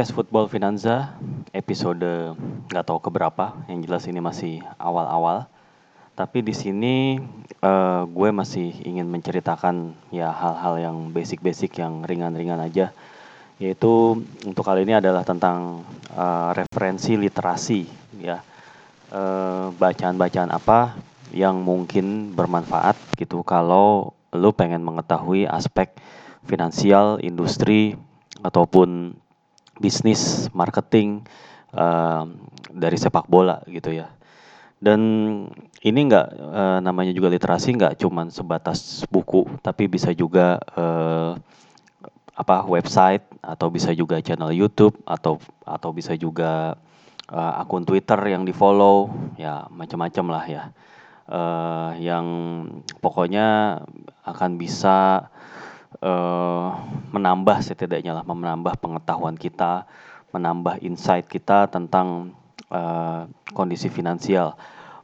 podcast Football Finanza episode nggak tahu keberapa. Yang jelas ini masih awal-awal. Tapi di sini uh, gue masih ingin menceritakan ya hal-hal yang basic-basic yang ringan-ringan aja. Yaitu untuk kali ini adalah tentang uh, referensi literasi ya. bacaan bacaan-bacaan apa yang mungkin bermanfaat gitu kalau lu pengen mengetahui aspek finansial, industri ataupun bisnis, marketing uh, dari sepak bola gitu ya. Dan ini nggak uh, namanya juga literasi nggak cuman sebatas buku, tapi bisa juga uh, apa website atau bisa juga channel YouTube atau atau bisa juga uh, akun Twitter yang di follow ya macam-macam lah ya. Uh, yang pokoknya akan bisa uh, menambah setidaknya lah menambah pengetahuan kita, menambah insight kita tentang uh, kondisi finansial.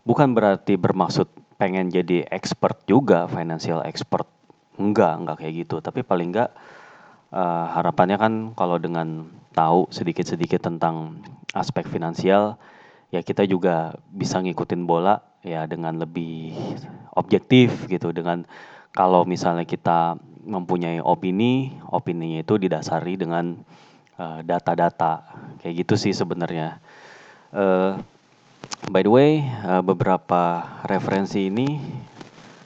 Bukan berarti bermaksud pengen jadi expert juga, financial expert. Enggak, enggak kayak gitu. Tapi paling enggak uh, harapannya kan kalau dengan tahu sedikit-sedikit tentang aspek finansial, ya kita juga bisa ngikutin bola ya dengan lebih objektif gitu dengan kalau misalnya kita mempunyai opini, opininya itu didasari dengan uh, data-data. Kayak gitu sih sebenarnya. Uh, by the way, uh, beberapa referensi ini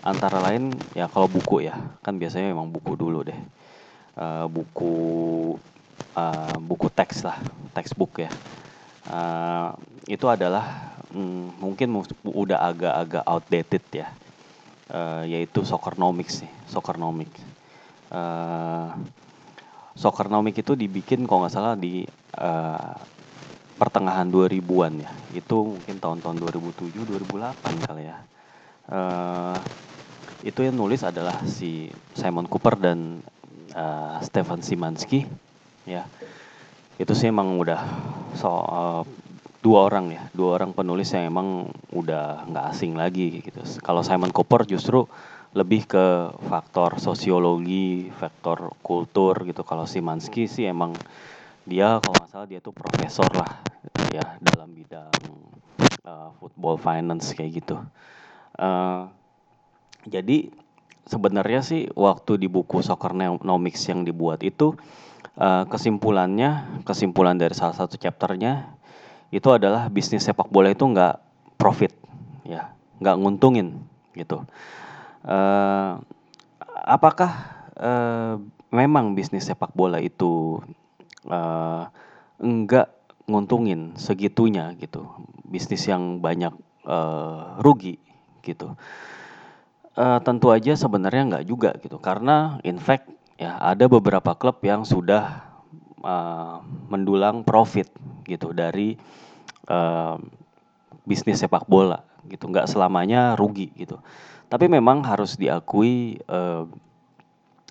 antara lain ya kalau buku ya, kan biasanya memang buku dulu deh. Uh, buku uh, buku teks lah, textbook ya. Uh, itu adalah mm, mungkin udah agak-agak outdated ya. Uh, yaitu Soccernomics sih, Soccernomics uh, Soccernomic itu dibikin kalau nggak salah di uh, pertengahan 2000-an ya. Itu mungkin tahun-tahun 2007, 2008 kali ya. Uh, itu yang nulis adalah si Simon Cooper dan uh, Stefan Simansky ya. Itu sih emang udah so uh, dua orang ya, dua orang penulis yang emang udah nggak asing lagi gitu. Kalau Simon Cooper justru lebih ke faktor sosiologi, faktor kultur gitu. Kalau si Mansky sih emang dia kalau nggak salah dia tuh profesor lah ya dalam bidang uh, football finance kayak gitu. Uh, jadi sebenarnya sih waktu di buku Soccernomics yang dibuat itu uh, kesimpulannya, kesimpulan dari salah satu chapternya itu adalah bisnis sepak bola itu nggak profit ya, nggak nguntungin gitu uh, apakah uh, memang bisnis sepak bola itu uh, enggak nguntungin segitunya gitu? Bisnis yang banyak uh, rugi gitu. Uh, tentu aja sebenarnya enggak juga gitu. Karena in fact ya ada beberapa klub yang sudah uh, mendulang profit gitu dari uh, bisnis sepak bola gitu. Nggak selamanya rugi gitu tapi memang harus diakui uh,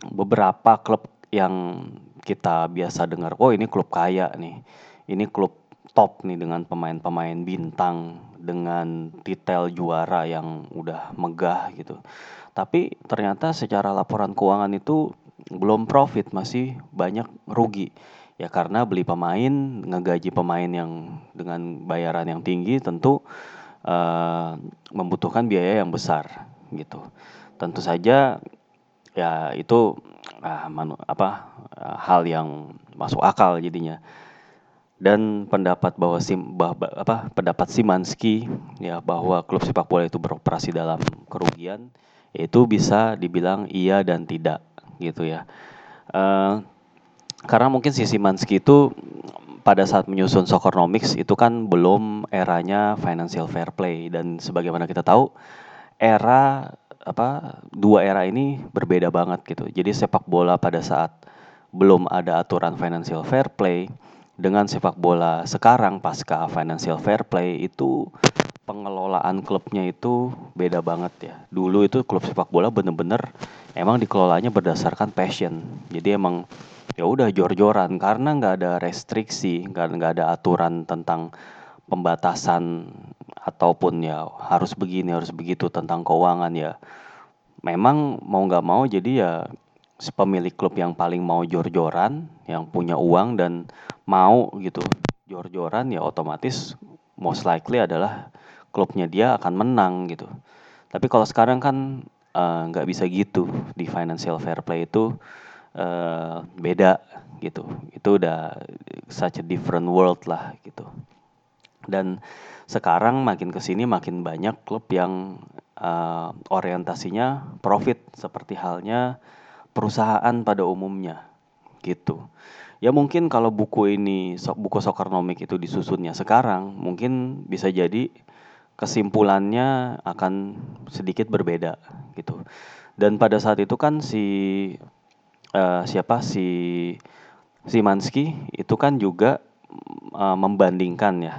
beberapa klub yang kita biasa dengar, oh ini klub kaya nih, ini klub top nih dengan pemain-pemain bintang, dengan detail juara yang udah megah gitu. Tapi ternyata secara laporan keuangan itu belum profit, masih banyak rugi. Ya karena beli pemain, ngegaji pemain yang dengan bayaran yang tinggi tentu uh, membutuhkan biaya yang besar gitu. Tentu saja ya itu uh, manu, apa uh, hal yang masuk akal jadinya. Dan pendapat bahwa sim bah, bah, apa pendapat Simanski ya bahwa klub sepak bola itu beroperasi dalam kerugian itu bisa dibilang iya dan tidak gitu ya. Uh, karena mungkin si Simanski itu pada saat menyusun Soccernomics itu kan belum eranya financial fair play dan sebagaimana kita tahu era apa dua era ini berbeda banget gitu. Jadi sepak bola pada saat belum ada aturan financial fair play dengan sepak bola sekarang pasca financial fair play itu pengelolaan klubnya itu beda banget ya. Dulu itu klub sepak bola bener-bener emang dikelolanya berdasarkan passion. Jadi emang ya udah jor-joran karena nggak ada restriksi, nggak ada aturan tentang pembatasan ataupun ya harus begini harus begitu tentang keuangan ya memang mau nggak mau jadi ya pemilik klub yang paling mau jor-joran yang punya uang dan mau gitu jor-joran ya otomatis most likely adalah klubnya dia akan menang gitu. Tapi kalau sekarang kan eh, nggak uh, bisa gitu di financial fair play itu uh, beda gitu. Itu udah such a different world lah gitu. Dan sekarang makin ke sini makin banyak klub yang uh, orientasinya profit seperti halnya perusahaan pada umumnya gitu. Ya mungkin kalau buku ini, buku Sokernomik itu disusunnya sekarang, mungkin bisa jadi kesimpulannya akan sedikit berbeda gitu. Dan pada saat itu kan si uh, siapa si Simanski itu kan juga uh, membandingkan ya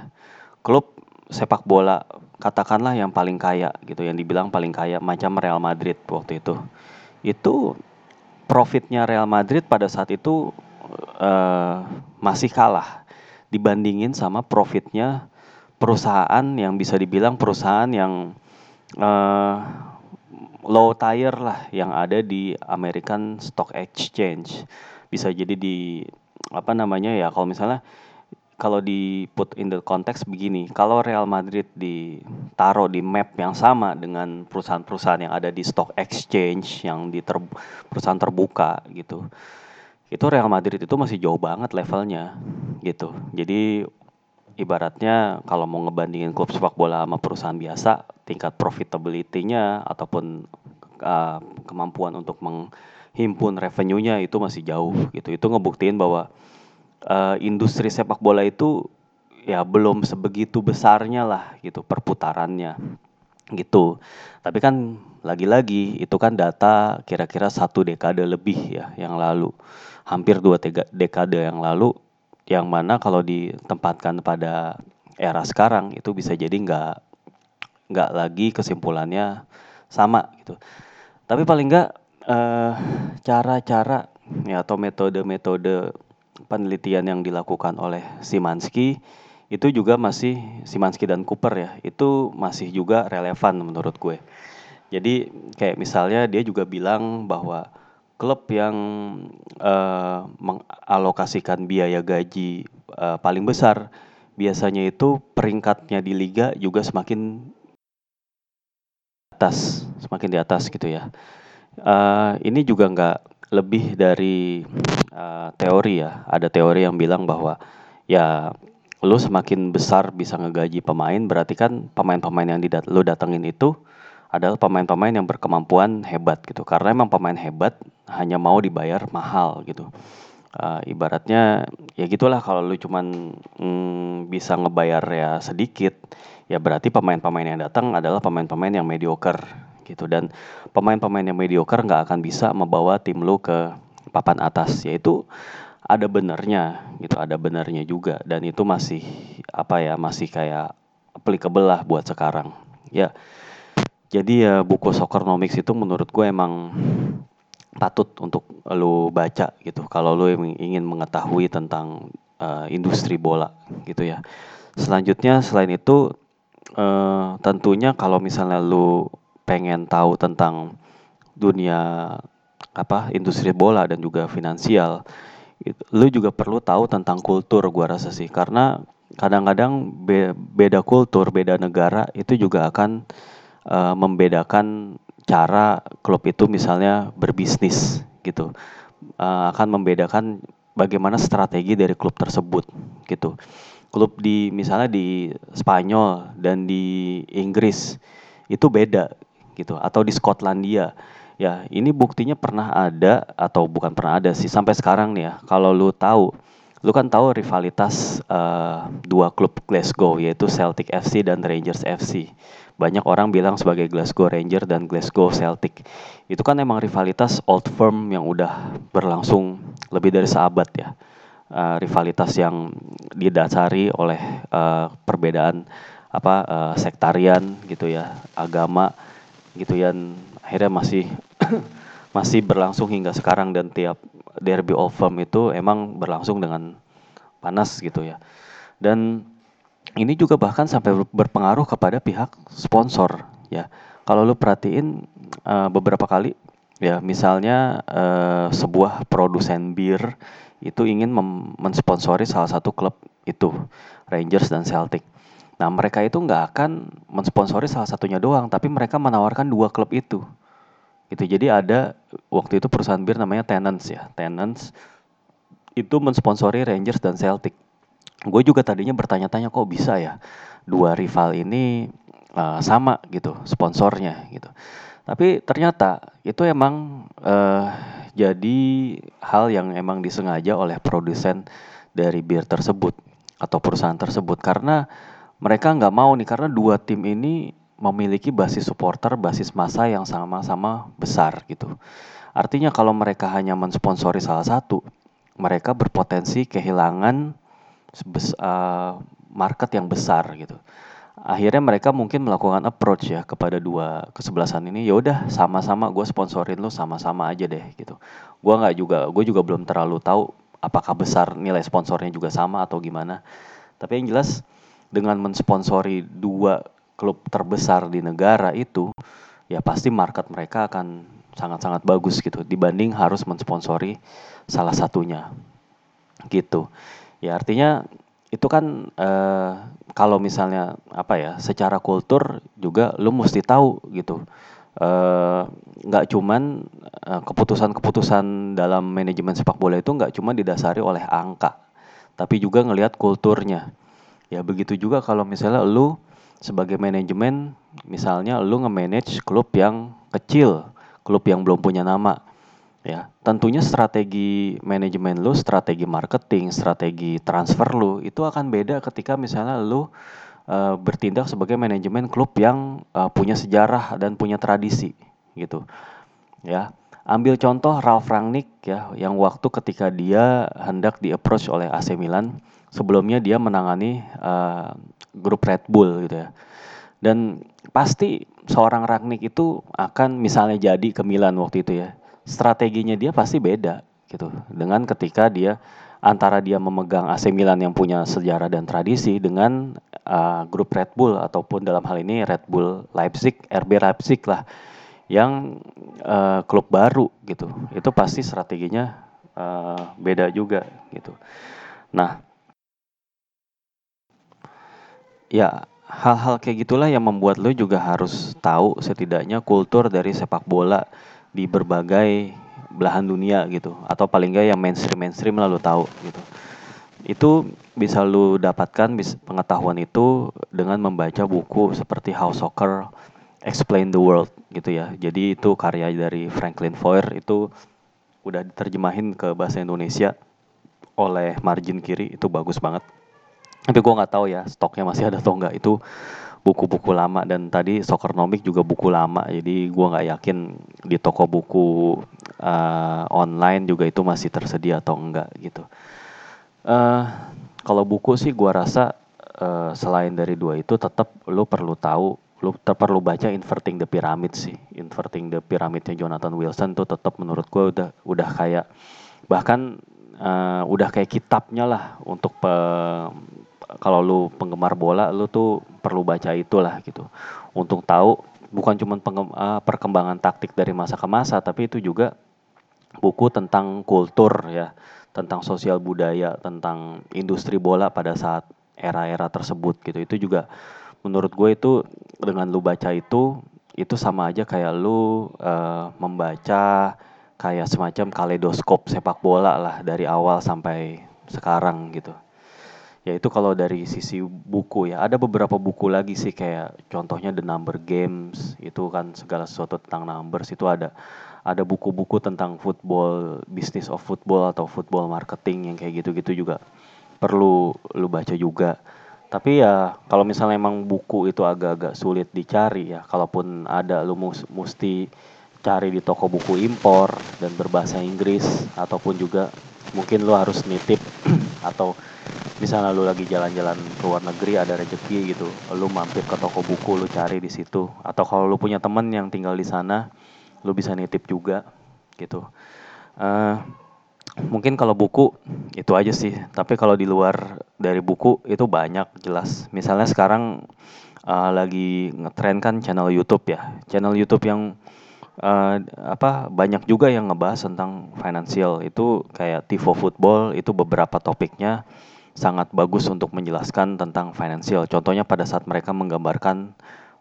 klub sepak bola katakanlah yang paling kaya gitu yang dibilang paling kaya macam Real Madrid waktu itu. Itu profitnya Real Madrid pada saat itu uh, masih kalah dibandingin sama profitnya perusahaan yang bisa dibilang perusahaan yang uh, low tier lah yang ada di American Stock Exchange. Bisa jadi di apa namanya ya kalau misalnya kalau di put in the context begini, kalau Real Madrid ditaruh di map yang sama dengan perusahaan-perusahaan yang ada di stock exchange yang di ter, perusahaan terbuka gitu, itu Real Madrid itu masih jauh banget levelnya gitu. Jadi ibaratnya kalau mau ngebandingin klub sepak bola sama perusahaan biasa, tingkat profitability-nya ataupun uh, kemampuan untuk menghimpun revenue-nya itu masih jauh gitu. Itu ngebuktiin bahwa uh, industri sepak bola itu ya belum sebegitu besarnya lah gitu perputarannya gitu. Tapi kan lagi-lagi itu kan data kira-kira satu dekade lebih ya yang lalu hampir dua dekade yang lalu yang mana kalau ditempatkan pada era sekarang itu bisa jadi nggak nggak lagi kesimpulannya sama gitu tapi paling nggak eh, cara-cara ya atau metode-metode penelitian yang dilakukan oleh Simansky itu juga masih Simansky dan Cooper ya itu masih juga relevan menurut gue jadi kayak misalnya dia juga bilang bahwa klub yang uh, mengalokasikan biaya gaji uh, paling besar biasanya itu peringkatnya di liga juga semakin atas, semakin di atas gitu ya. Uh, ini juga nggak lebih dari uh, teori ya. Ada teori yang bilang bahwa ya lu semakin besar bisa ngegaji pemain berarti kan pemain-pemain yang didat lu datengin itu adalah pemain-pemain yang berkemampuan hebat gitu. Karena emang pemain hebat hanya mau dibayar mahal gitu. Uh, ibaratnya ya gitulah kalau lu cuman mm, bisa ngebayar ya sedikit ya berarti pemain-pemain yang datang adalah pemain-pemain yang mediocre gitu. Dan pemain-pemain yang mediocre nggak akan bisa membawa tim lu ke papan atas. Yaitu ada benernya gitu ada benernya juga. Dan itu masih apa ya masih kayak applicable lah buat sekarang. Ya jadi ya buku Soccernomics itu menurut gue emang patut untuk lo baca gitu. Kalau lo ingin mengetahui tentang uh, industri bola gitu ya. Selanjutnya selain itu uh, tentunya kalau misalnya lo pengen tahu tentang dunia apa industri bola dan juga finansial, lo juga perlu tahu tentang kultur gua rasa sih. Karena kadang-kadang be beda kultur, beda negara itu juga akan uh, membedakan cara klub itu misalnya berbisnis gitu. Uh, akan membedakan bagaimana strategi dari klub tersebut gitu. Klub di misalnya di Spanyol dan di Inggris itu beda gitu atau di Skotlandia ya ini buktinya pernah ada atau bukan pernah ada sih sampai sekarang nih ya kalau lu tahu lu kan tahu rivalitas uh, dua klub Glasgow yaitu Celtic FC dan Rangers FC banyak orang bilang sebagai Glasgow Ranger dan Glasgow Celtic. Itu kan emang rivalitas old firm yang udah berlangsung lebih dari seabad ya. Uh, rivalitas yang didasari oleh uh, perbedaan apa uh, sektarian gitu ya, agama gitu ya, akhirnya masih masih berlangsung hingga sekarang dan tiap derby old firm itu emang berlangsung dengan panas gitu ya. Dan ini juga bahkan sampai berpengaruh kepada pihak sponsor ya. Kalau lu perhatiin uh, beberapa kali ya misalnya uh, sebuah produsen bir itu ingin mensponsori salah satu klub itu Rangers dan Celtic. Nah mereka itu nggak akan mensponsori salah satunya doang, tapi mereka menawarkan dua klub itu. Itu jadi ada waktu itu perusahaan bir namanya Tenants ya, Tenants itu mensponsori Rangers dan Celtic. Gue juga tadinya bertanya-tanya kok bisa ya dua rival ini uh, sama gitu sponsornya gitu. Tapi ternyata itu emang uh, jadi hal yang emang disengaja oleh produsen dari bir tersebut atau perusahaan tersebut karena mereka nggak mau nih karena dua tim ini memiliki basis supporter, basis massa yang sama-sama besar gitu. Artinya kalau mereka hanya mensponsori salah satu, mereka berpotensi kehilangan uh, market yang besar gitu. Akhirnya mereka mungkin melakukan approach ya kepada dua kesebelasan ini ya udah sama-sama gue sponsorin lo sama-sama aja deh gitu. Gue nggak juga gue juga belum terlalu tahu apakah besar nilai sponsornya juga sama atau gimana. Tapi yang jelas dengan mensponsori dua klub terbesar di negara itu ya pasti market mereka akan sangat-sangat bagus gitu dibanding harus mensponsori salah satunya gitu. Ya artinya itu kan uh, kalau misalnya apa ya secara kultur juga lu mesti tahu gitu. Eh, nggak cuman uh, keputusan-keputusan dalam manajemen sepak bola itu nggak cuma didasari oleh angka tapi juga ngelihat kulturnya ya begitu juga kalau misalnya lu sebagai manajemen misalnya lu nge-manage klub yang kecil klub yang belum punya nama ya tentunya strategi manajemen lu, strategi marketing, strategi transfer lu itu akan beda ketika misalnya lu uh, bertindak sebagai manajemen klub yang uh, punya sejarah dan punya tradisi gitu. Ya. Ambil contoh Ralf Rangnick ya yang waktu ketika dia hendak di-approach oleh AC Milan, sebelumnya dia menangani uh, grup Red Bull gitu ya. Dan pasti seorang Rangnick itu akan misalnya jadi ke Milan waktu itu ya strateginya dia pasti beda gitu dengan ketika dia antara dia memegang AC Milan yang punya sejarah dan tradisi dengan uh, grup Red Bull ataupun dalam hal ini Red Bull Leipzig, RB Leipzig lah yang uh, klub baru gitu. Itu pasti strateginya uh, beda juga gitu. Nah, ya hal-hal kayak gitulah yang membuat lo juga harus tahu setidaknya kultur dari sepak bola di berbagai belahan dunia gitu. Atau paling nggak yang mainstream mainstream lalu tahu gitu. Itu bisa lu dapatkan pengetahuan itu dengan membaca buku seperti How Soccer Explain the World gitu ya. Jadi itu karya dari Franklin Foer itu udah diterjemahin ke bahasa Indonesia oleh margin kiri. Itu bagus banget tapi gue nggak tahu ya stoknya masih ada atau enggak itu buku-buku lama. Dan tadi Soccernomic juga buku lama. Jadi gue nggak yakin di toko buku uh, online juga itu masih tersedia atau enggak gitu. Uh, kalau buku sih gue rasa uh, selain dari dua itu tetap lo perlu tahu lu perlu baca Inverting the Pyramid sih. Inverting the Pyramidnya Jonathan Wilson tuh tetap menurut gue udah udah kayak bahkan uh, udah kayak kitabnya lah untuk pe, kalau lu penggemar bola lu tuh perlu baca itulah gitu. Untuk tahu bukan cuma uh, perkembangan taktik dari masa ke masa tapi itu juga buku tentang kultur ya tentang sosial budaya tentang industri bola pada saat era-era tersebut gitu. Itu juga menurut gue itu dengan lu baca itu itu sama aja kayak lu uh, membaca kayak semacam kaleidoskop sepak bola lah dari awal sampai sekarang gitu ya itu kalau dari sisi buku ya. Ada beberapa buku lagi sih kayak contohnya The Number Games itu kan segala sesuatu tentang numbers itu ada. Ada buku-buku tentang football business of football atau football marketing yang kayak gitu-gitu juga perlu lu baca juga. Tapi ya kalau misalnya emang buku itu agak-agak sulit dicari ya kalaupun ada lu mesti cari di toko buku impor dan berbahasa Inggris ataupun juga mungkin lu harus nitip atau misalnya lu lagi jalan-jalan ke luar negeri ada rezeki gitu lu mampir ke toko buku lu cari di situ. Atau kalau lu punya temen yang tinggal di sana lu bisa nitip juga gitu. Uh, mungkin kalau buku itu aja sih. Tapi kalau di luar dari buku itu banyak jelas. Misalnya sekarang uh, lagi ngetren kan channel YouTube ya. Channel YouTube yang uh, apa banyak juga yang ngebahas tentang financial itu kayak Tivo Football itu beberapa topiknya sangat bagus untuk menjelaskan tentang financial. Contohnya pada saat mereka menggambarkan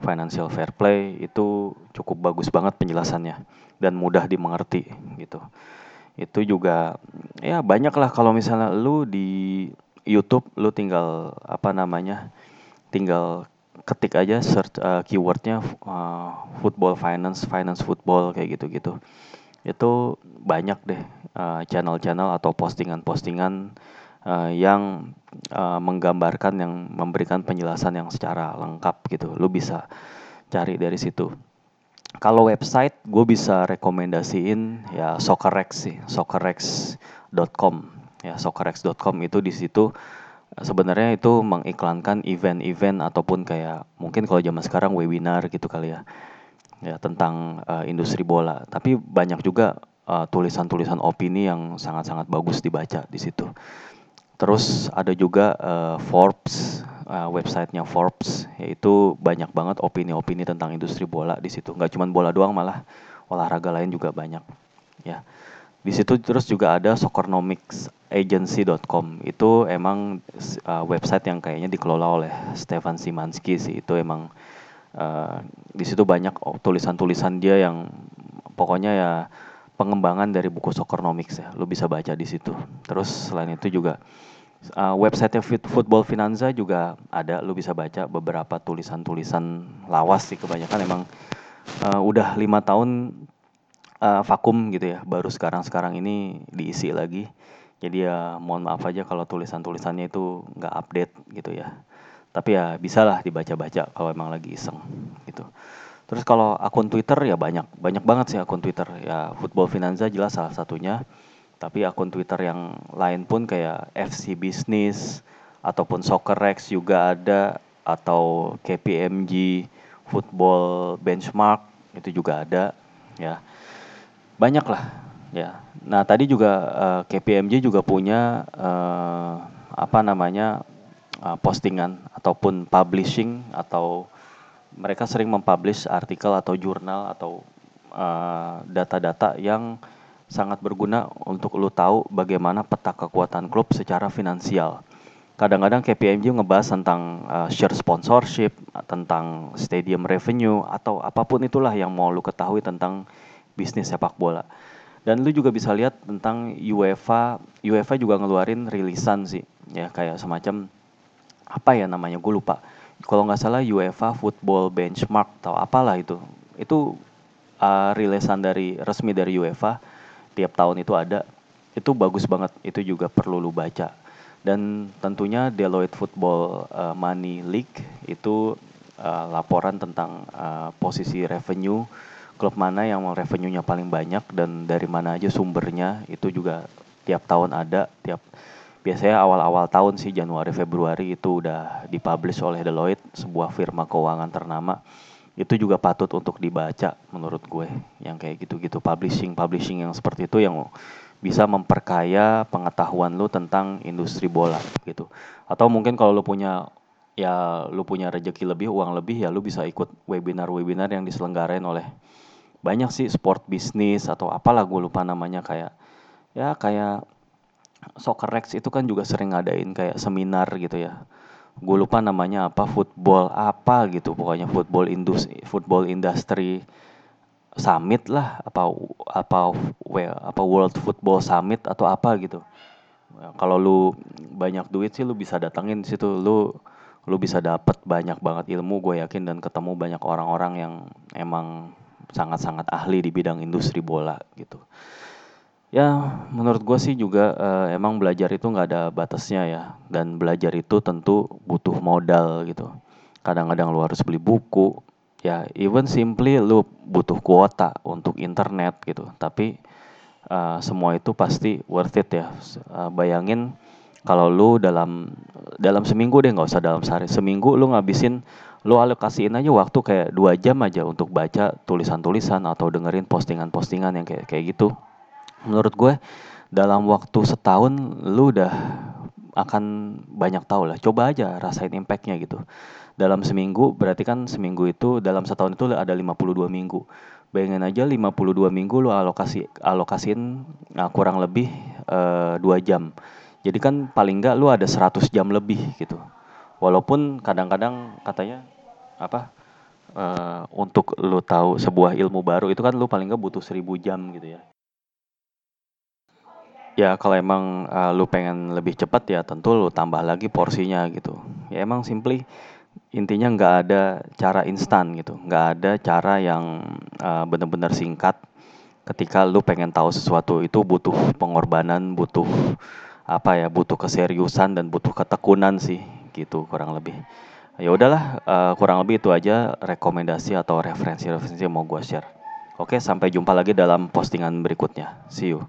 financial fair play itu cukup bagus banget penjelasannya dan mudah dimengerti gitu. Itu juga ya banyak lah kalau misalnya lu di YouTube lu tinggal apa namanya tinggal ketik aja search uh, keywordnya uh, football finance finance football kayak gitu gitu itu banyak deh uh, channel-channel atau postingan-postingan uh, yang uh, menggambarkan yang memberikan penjelasan yang secara lengkap gitu. Lu bisa cari dari situ. Kalau website gue bisa rekomendasiin ya Soccerx sih soccerx.com ya soccerx.com itu di situ sebenarnya itu mengiklankan event-event ataupun kayak mungkin kalau zaman sekarang webinar gitu kali ya. Ya tentang uh, industri bola. Tapi banyak juga tulisan tulisan-tulisan opini yang sangat-sangat bagus dibaca di situ. Terus ada juga uh, Forbes uh, websitenya Forbes yaitu banyak banget opini-opini tentang industri bola di situ. Nggak cuma bola doang malah olahraga lain juga banyak ya di situ terus juga ada soccernomicsagency.com. Itu emang uh, website yang kayaknya dikelola oleh Stefan Simanski sih. Itu emang uh, di situ banyak tulisan-tulisan dia yang pokoknya ya pengembangan dari buku Soccernomics ya. Lu bisa baca di situ. Terus selain itu juga uh, website Football Finanza juga ada. Lu bisa baca beberapa tulisan-tulisan lawas sih kebanyakan emang uh, udah lima tahun uh, vakum gitu ya baru sekarang sekarang ini diisi lagi. Jadi ya mohon maaf aja kalau tulisan-tulisannya itu nggak update gitu ya. Tapi ya bisalah dibaca-baca kalau emang lagi iseng gitu. Terus kalau akun Twitter ya banyak banyak banget sih akun Twitter. Ya Football Finanza jelas salah satunya. Tapi akun Twitter yang lain pun kayak FC Business ataupun Soccerx juga ada atau KPMG Football Benchmark itu juga ada ya banyak lah ya nah tadi juga uh, eh, KPMG juga punya uh, apa namanya uh, postingan ataupun publishing atau mereka sering mempublish artikel atau jurnal atau data-data uh, yang sangat berguna untuk lu tahu bagaimana peta kekuatan klub secara finansial. Kadang-kadang KPMG ngebahas tentang uh, share sponsorship, tentang stadium revenue atau apa pun itulah yang mau lu ketahui tentang bisnis sepak bola. Dan lu juga bisa lihat tentang UEFA, UEFA juga ngeluarin rilisan sih, ya kayak semacam apa ya namanya, gue lupa. Kalau nggak salah UEFA Football Benchmark atau apalah itu, itu uh, rilisan dari resmi dari UEFA tiap tahun itu ada, itu bagus banget, itu juga perlu lu baca. Dan tentunya Deloitte Football uh, Money League itu uh, laporan tentang uh, posisi revenue klub mana yang revenue-nya paling banyak dan dari mana aja sumbernya itu juga tiap tahun ada tiap biasanya awal-awal tahun sih Januari Februari itu udah dipublish oleh Deloitte sebuah firma keuangan ternama. Itu juga patut untuk dibaca menurut gue yang kayak gitu-gitu. Publishing publishing yang seperti itu yang bisa memperkaya pengetahuan lu tentang industri bola gitu. Atau mungkin kalau lu punya ya lu punya rezeki lebih uang lebih ya lu bisa ikut webinar-webinar yang diselenggarain oleh banyak sih sport bisnis atau apalah gue lupa namanya kayak ya kayak Soccer Rex itu kan juga sering ngadain kayak seminar gitu ya. Gue lupa namanya apa football apa gitu pokoknya football industri football industry summit lah apa apa well, apa world football summit atau apa gitu. Ya, kalau lu banyak duit sih lu bisa datangin situ lu lu bisa dapat banyak banget ilmu gue yakin dan ketemu banyak orang-orang yang emang sangat-sangat ahli di bidang industri bola gitu. Ya menurut gue sih juga uh, emang belajar itu nggak ada batasnya ya dan belajar itu tentu butuh modal gitu. Kadang-kadang lu harus beli buku, ya even simply lu butuh kuota untuk internet gitu. Tapi uh, semua itu pasti worth it ya. Uh, bayangin kalau lu dalam dalam seminggu deh nggak usah dalam sehari seminggu lu ngabisin lo alokasiin aja waktu kayak dua jam aja untuk baca tulisan-tulisan atau dengerin postingan-postingan yang kayak kayak gitu. Menurut gue dalam waktu setahun lu udah akan banyak tahu lah. Coba aja rasain impactnya gitu. Dalam seminggu berarti kan seminggu itu dalam setahun itu ada 52 minggu. Bayangin aja 52 minggu lu alokasi alokasin nah, kurang lebih uh, eh, 2 jam. Jadi kan paling enggak lu ada 100 jam lebih gitu. Walaupun kadang-kadang katanya apa uh, untuk lu tahu sebuah ilmu baru itu kan lu paling enggak butuh 1000 jam gitu ya. Ya kalau emang uh, lu pengen lebih cepat ya tentu lu tambah lagi porsinya gitu. Ya emang simply intinya nggak ada cara instan gitu, nggak ada cara yang uh, benar-benar singkat. Ketika lu pengen tahu sesuatu itu butuh pengorbanan, butuh apa ya, butuh keseriusan dan butuh ketekunan sih, gitu kurang lebih. Ya udahlah, uh, kurang lebih itu aja rekomendasi atau referensi-referensi yang mau gue share. Oke, sampai jumpa lagi dalam postingan berikutnya. See you.